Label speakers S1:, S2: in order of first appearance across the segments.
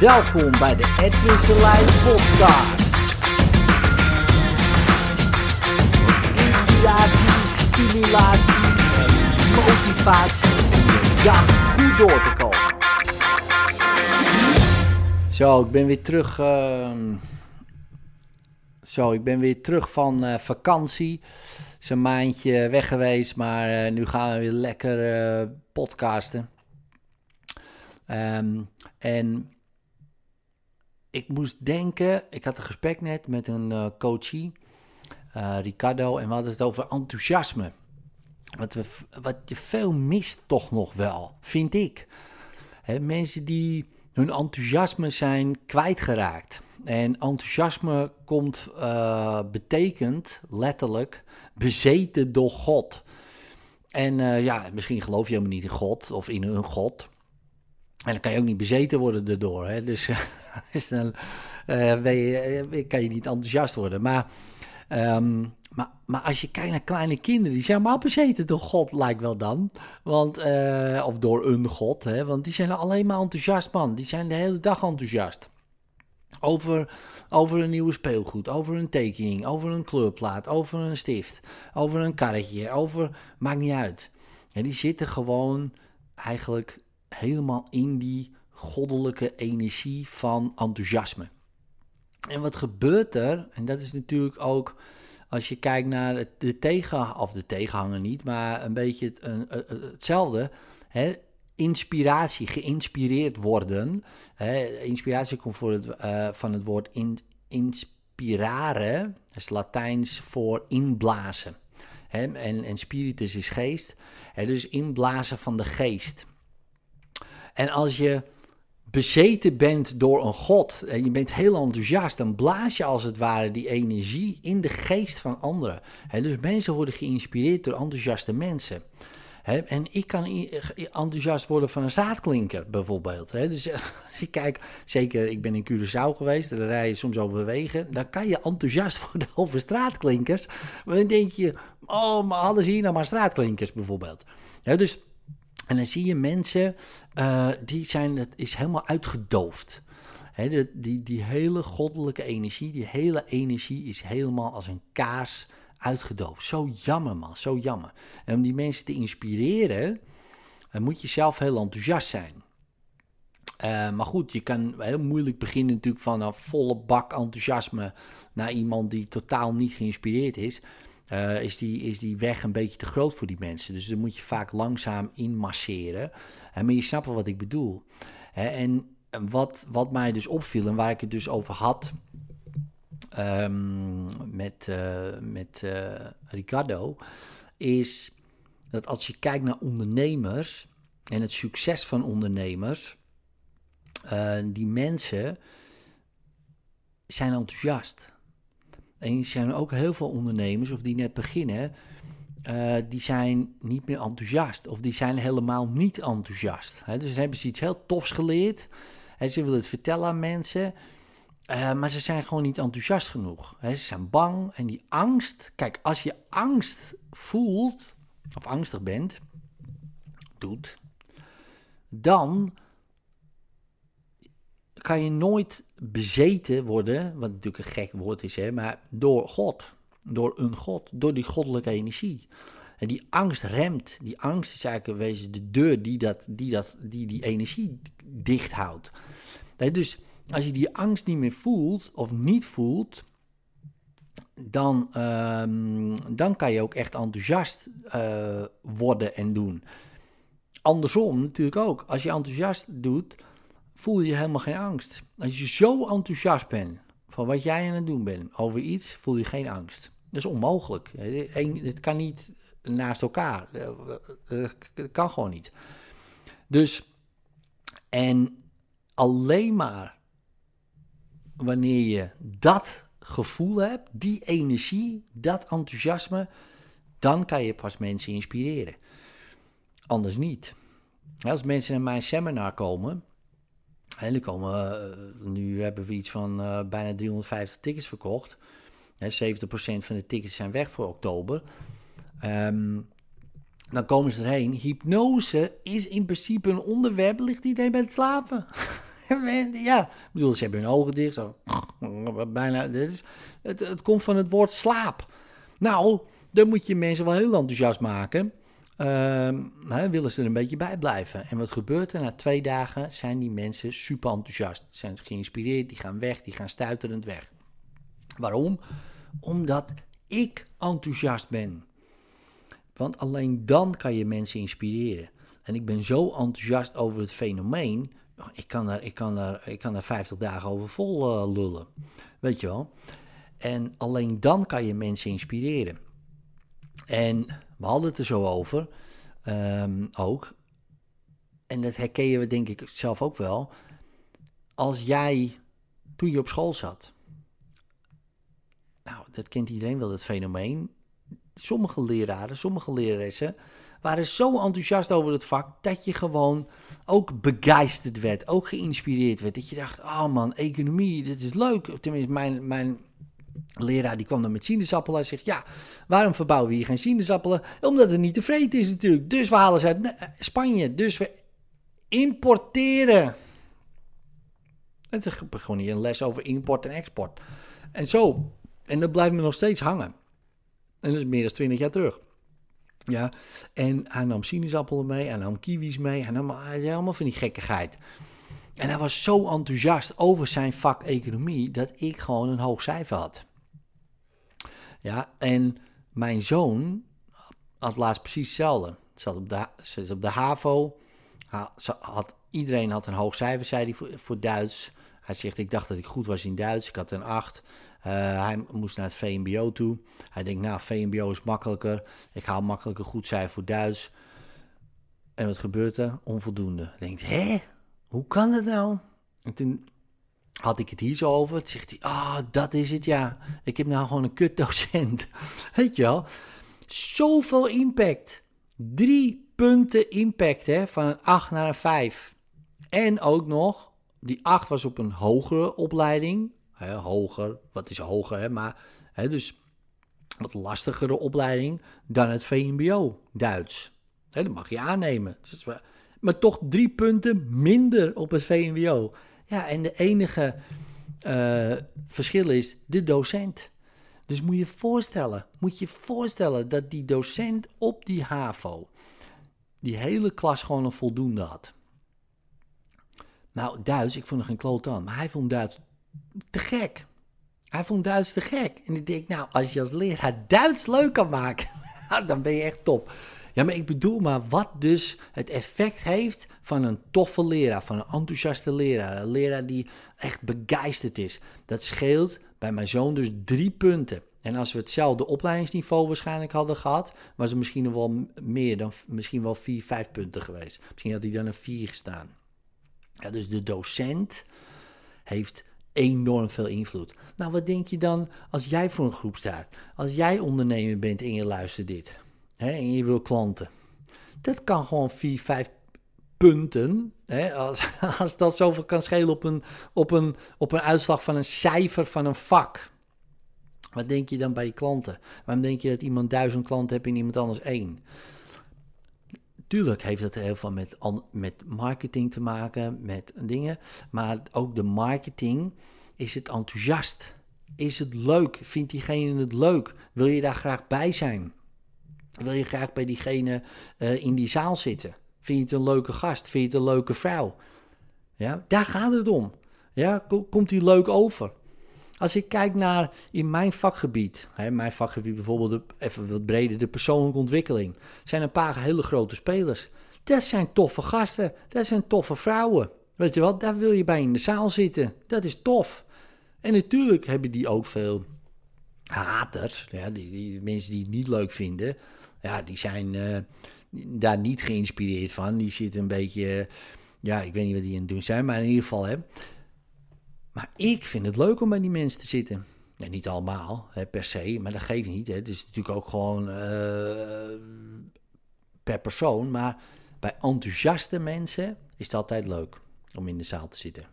S1: Welkom bij de Edwin Selijn podcast. Inspiratie, stimulatie en motivatie de dag goed door te komen. Zo, ik ben weer terug. ehm, Zo, ik ben weer terug van eh, vakantie. Is een maandje weg geweest, maar eh, nu gaan we weer lekker eh, podcasten. Ehm, en ik moest denken, ik had een gesprek net met een eh, coachie, eh, Ricardo, en we hadden het over enthousiasme. Wat, we, wat je veel mist toch nog wel, vind ik. Mensen die hun enthousiasme zijn kwijtgeraakt. En enthousiasme komt, eh, betekent letterlijk bezeten door God. En ja, misschien geloof je helemaal niet in God of in een God. En dan kan je ook niet bezeten worden daardoor. Hè? Dus, dus dan eh, eh, kan je niet enthousiast worden. Maar, ehm, maar, maar als je kijkt naar kleine kinderen, die zijn allemaal bezeten door God, lijkt wel dan. Want, eh, of door een God, hè? want die zijn alleen maar enthousiast, man. Die zijn de hele dag enthousiast. Over, over een nieuwe speelgoed, over een tekening, over een kleurplaat, over een stift, over een karretje, over. Maakt niet uit. En die zitten gewoon eigenlijk helemaal in die goddelijke energie van enthousiasme. En wat gebeurt er? En dat is natuurlijk ook als je kijkt naar de tegen, of de tegenhanger niet, maar een beetje een- een- hetzelfde. Hè? Inspiratie, geïnspireerd worden. Hè? Inspiratie komt voor het, eh, van het woord in, inspirare, dat is Latijns voor inblazen. Hè? En, en spiritus is geest. Hè? Dus inblazen van de geest. En als je bezeten bent door een God en je bent heel enthousiast, dan blaas je als het ware die energie in de geest van anderen. Dus mensen worden geïnspireerd door enthousiaste mensen. En ik kan enthousiast worden van een zaadklinker bijvoorbeeld. Dus als je kijkt, zeker ik ben in Curaçao geweest, daar rij je soms over wegen. Dan kan je enthousiast worden over straatklinkers. Maar dan denk je, oh, maar ze hier nou maar straatklinkers bijvoorbeeld. Dus en dan zie je mensen, eh, die zijn, het is helemaal uitgedoofd. Hè, de- die, die hele goddelijke energie, die hele energie is helemaal als een kaars uitgedoofd. Zo jammer man, zo jammer. En om die mensen te inspireren, eh, moet je zelf heel enthousiast zijn. Eh, maar goed, je kan heel moeilijk beginnen natuurlijk van een volle bak enthousiasme naar iemand die totaal niet geïnspireerd is. Eh, is, die, is die weg een beetje te groot voor die mensen. Dus dan moet je vaak langzaam inmasseren. Eh, maar je snapt wel wat ik bedoel. En wat, wat mij dus opviel en waar ik het dus over had ehm, met, eh, met eh, Ricardo, is dat als je kijkt naar ondernemers en het succes van ondernemers, die mensen zijn enthousiast. En er zijn ook heel veel ondernemers, of die net beginnen, eh, die zijn niet meer enthousiast. Of die zijn helemaal niet enthousiast. Dus hebben ze iets heel tofs geleerd. En ze willen het vertellen aan mensen. eh, maar ze zijn gewoon niet enthousiast genoeg. Ze zijn bang. En die angst. Kijk, als je angst voelt. Of angstig bent. Doet. Dan kan je nooit bezeten worden, wat natuurlijk een gek woord is, hè, maar door God, door een God, door die goddelijke energie. En die angst remt, die angst is eigenlijk wezen de deur die, dat, die, dat, die die energie dicht houdt. Dus als je die angst niet meer voelt of niet voelt, dan, ehm, dan kan je ook echt enthousiast eh, worden en doen. Andersom natuurlijk ook. Als je enthousiast doet, voel je helemaal geen angst. Als je zo enthousiast bent van wat jij aan het doen bent over iets, voel je geen angst. Dat is onmogelijk. Het kan niet naast elkaar. Dat kan gewoon niet. Dus, en alleen maar wanneer je dat gevoel hebt, die energie, dat enthousiasme, dan kan je pas mensen inspireren. Anders niet. Als mensen naar mijn seminar komen, en komen, eh, nu hebben we iets van eh, bijna 350 tickets verkocht. Hè, 70% van de tickets zijn weg voor oktober. Ehm, dan komen ze erheen. Hypnose is in principe een onderwerp, ligt iedereen bij het slapen. ja, ik bedoel, ze hebben hun ogen dicht. Zo, bijna, is, het, het komt van het woord slaap. Nou, dan moet je mensen wel heel enthousiast maken. Uh, willen ze er een beetje bij blijven. En wat gebeurt er? Na twee dagen zijn die mensen super enthousiast. Zijn geïnspireerd, die gaan weg, die gaan stuiterend weg. Waarom? Omdat ik enthousiast ben. Want alleen dan kan je mensen inspireren. En ik ben zo enthousiast over het fenomeen. Ik kan daar, ik kan daar, ik kan daar 50 dagen over vol uh, lullen. Weet je wel? En alleen dan kan je mensen inspireren. En we hadden het er zo over um, ook. En dat herken we denk ik zelf ook wel. Als jij, toen je op school zat. Nou, dat kent iedereen wel, dat fenomeen. Sommige leraren, sommige leraressen waren zo enthousiast over het vak dat je gewoon ook begeisterd werd, ook geïnspireerd werd. Dat je dacht, oh man, economie, dit is leuk. Tenminste, mijn, mijn leraar die kwam dan met sinaasappelen en zegt, ja, waarom verbouwen we hier geen sinaasappelen? Omdat het niet tevreden is natuurlijk. Dus we halen ze uit Spanje. Dus we importeren. Het is gewoon hier een les over import en export. En zo. En dat blijft me nog steeds hangen. En dat is meer dan twintig jaar terug. Ja, en hij nam sinaasappelen mee, hij nam kiwis mee, hij nam allemaal van die gekkigheid. En hij was zo enthousiast over zijn vak economie dat ik gewoon een hoog cijfer had. Ja, en mijn zoon had laatst precies hetzelfde. Zat op de, zat op de HAVO. Had, iedereen had een hoog cijfer, zei hij, voor, Duits. Hij zegt, ik dacht dat ik goed was in Duits. Ik had een 8. Uh, hij moest naar het VMBO toe. Hij denkt, nou, VMBO is makkelijker. Ik haal makkelijker goed cijfer voor Duits. En wat gebeurt er? Onvoldoende. Denkt, hè? Hoe kan dat nou? En toen had ik het hier zo over. Zegt hij, ah, dat is het, ja. Ik heb nou gewoon een kutdocent. Weet je wel? Zoveel impact. Drie punten impact, hè. Van een 8 naar een 5. En ook nog, die 8 was op een hogere opleiding. Hoger, wat is hoger, hè? Maar, hè, dus wat lastigere opleiding dan het VMBO Duits. Dat mag je aannemen. Maar toch drie punten minder op het VMBO. Ja, en de enige uh, verschil is de docent. Dus moet je voorstellen, moet je voorstellen dat die docent op die HAVO die hele klas gewoon een voldoende had. Nou, Duits, ik vond er geen kloot aan, maar hij vond Duits te gek. Hij vond Duits te gek. En ik denk, nou, als je als leraar Duits leuk kan maken, dan ben je echt top. Ja, maar ik bedoel maar wat dus het effect heeft van een toffe leraar, van een enthousiaste leraar. Een leraar die echt begeisterd is. Dat scheelt bij mijn zoon dus drie punten. En als we hetzelfde opleidingsniveau waarschijnlijk hadden gehad, was het misschien wel meer dan misschien wel vier, vijf punten geweest. Misschien had hij dan een vier gestaan. Ja, dus de docent heeft enorm veel invloed. Nou, wat denk je dan als jij voor een groep staat? Als jij ondernemer bent en je luistert dit hè, en je wil klanten. Dat kan gewoon 4, 5 punten. Hè, als, als dat zoveel kan schelen op een, op, een, op een uitslag van een cijfer van een vak. Wat denk je dan bij je klanten? Waarom denk je dat iemand duizend klanten heeft en iemand anders één? Tuurlijk heeft het heel veel met, met marketing te maken, met dingen. Maar ook de marketing, is het enthousiast? Is het leuk? Vindt diegene het leuk? Wil je daar graag bij zijn? Wil je graag bij diegene uh, in die zaal zitten? Vind je het een leuke gast? Vind je het een leuke vrouw? Ja, daar gaat het om. Ja, komt die leuk over? Als ik kijk naar in mijn vakgebied, hè, mijn vakgebied bijvoorbeeld even wat breder, de persoonlijke ontwikkeling, zijn een paar hele grote spelers. Dat zijn toffe gasten, dat zijn toffe vrouwen. Weet je wat, daar wil je bij in de zaal zitten. Dat is tof. En natuurlijk hebben die ook veel haters, ja, die, die mensen die het niet leuk vinden ja, die zijn uh, daar niet geïnspireerd van. Die zitten een beetje, ja, ik weet niet wat die aan het doen zijn, maar in ieder geval, hè. Maar ik vind het leuk om bij die mensen te zitten. Ja, niet allemaal, hè, per se, maar dat geeft niet. Hè. Het is natuurlijk ook gewoon uh, per persoon. Maar bij enthousiaste mensen is het altijd leuk om in de zaal te zitten.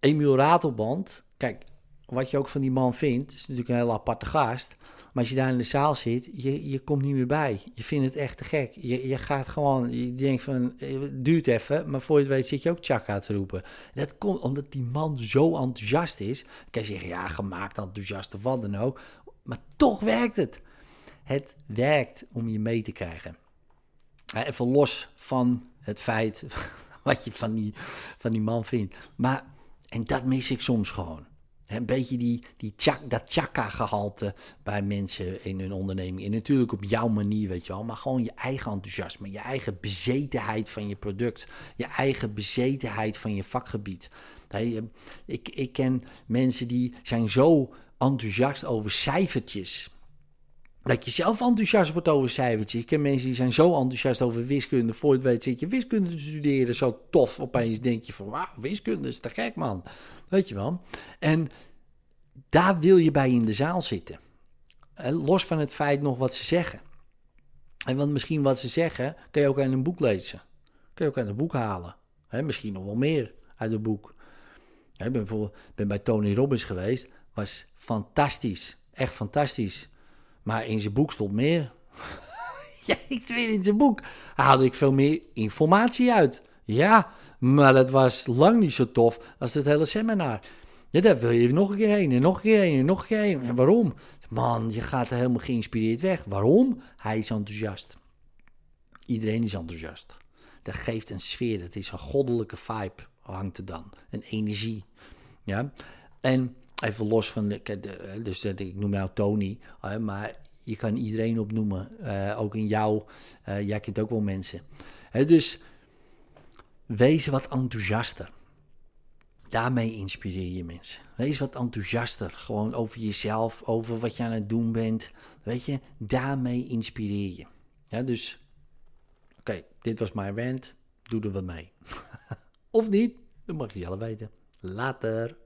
S1: Emiel Ratelband, kijk, wat je ook van die man vindt, is natuurlijk een hele aparte gast. Maar als je daar in de zaal zit, je, je komt niet meer bij. Je vindt het echt te gek. Je, je gaat gewoon, je denkt van, eh, het duurt even, maar voor je het weet zit je ook Chaka te roepen. Dat komt omdat die man zo enthousiast is. Kan je zeggen, ja, gemaakt enthousiast of wat dan ook. Maar toch werkt het. Het werkt om je mee te krijgen. Even los van het feit wat je van die, van die man vindt. Maar, en dat mis ik soms gewoon. Een beetje die, die tjak, dat chakka-gehalte bij mensen in hun onderneming. En natuurlijk op jouw manier, weet je wel. Maar gewoon je eigen enthousiasme, je eigen bezetenheid van je product. Je eigen bezetenheid van je vakgebied. Ik, ik ken mensen die zijn zo enthousiast over cijfertjes. Dat je zelf enthousiast wordt over cijfertjes. Ik ken mensen die zijn zo enthousiast over wiskunde. Voor het weet zit je wiskunde te studeren. Zo tof. Opeens denk je van, wauw, wiskunde is te gek man. Weet je wel. En daar wil je bij in de zaal zitten. Los van het feit nog wat ze zeggen. En want misschien wat ze zeggen, kun je ook uit een boek lezen. Kun je ook uit een boek halen. misschien nog wel meer uit een boek. Ik ben, ben bij Tony Robbins geweest. Was fantastisch. Echt fantastisch. Maar in zijn boek stond meer. ja, ik weet in zijn boek haalde ik veel meer informatie uit. Ja, maar dat was lang niet zo tof als het hele seminar. Ja, daar wil je nog een keer heen en nog een keer heen en nog een keer heen. En waarom? Man, je gaat er helemaal geïnspireerd weg. Waarom? Hij is enthousiast. Iedereen is enthousiast. Dat geeft een sfeer, dat is een goddelijke vibe, hangt er dan. Een energie. Ja? En even los van, de, dus ik noem jou Tony, maar je kan iedereen opnoemen. Uh, ook in jou, uh, jij kent ook wel mensen. dus wees wat enthousiaster. Daarmee inspireer je mensen. Wees wat enthousiaster. Gewoon over jezelf, over wat je aan het doen bent. Weet je, daarmee inspireer je. Ja, dus, oké, dit was mijn rant. Doe er wat mee. of niet, dat mag je zelf weten. Later.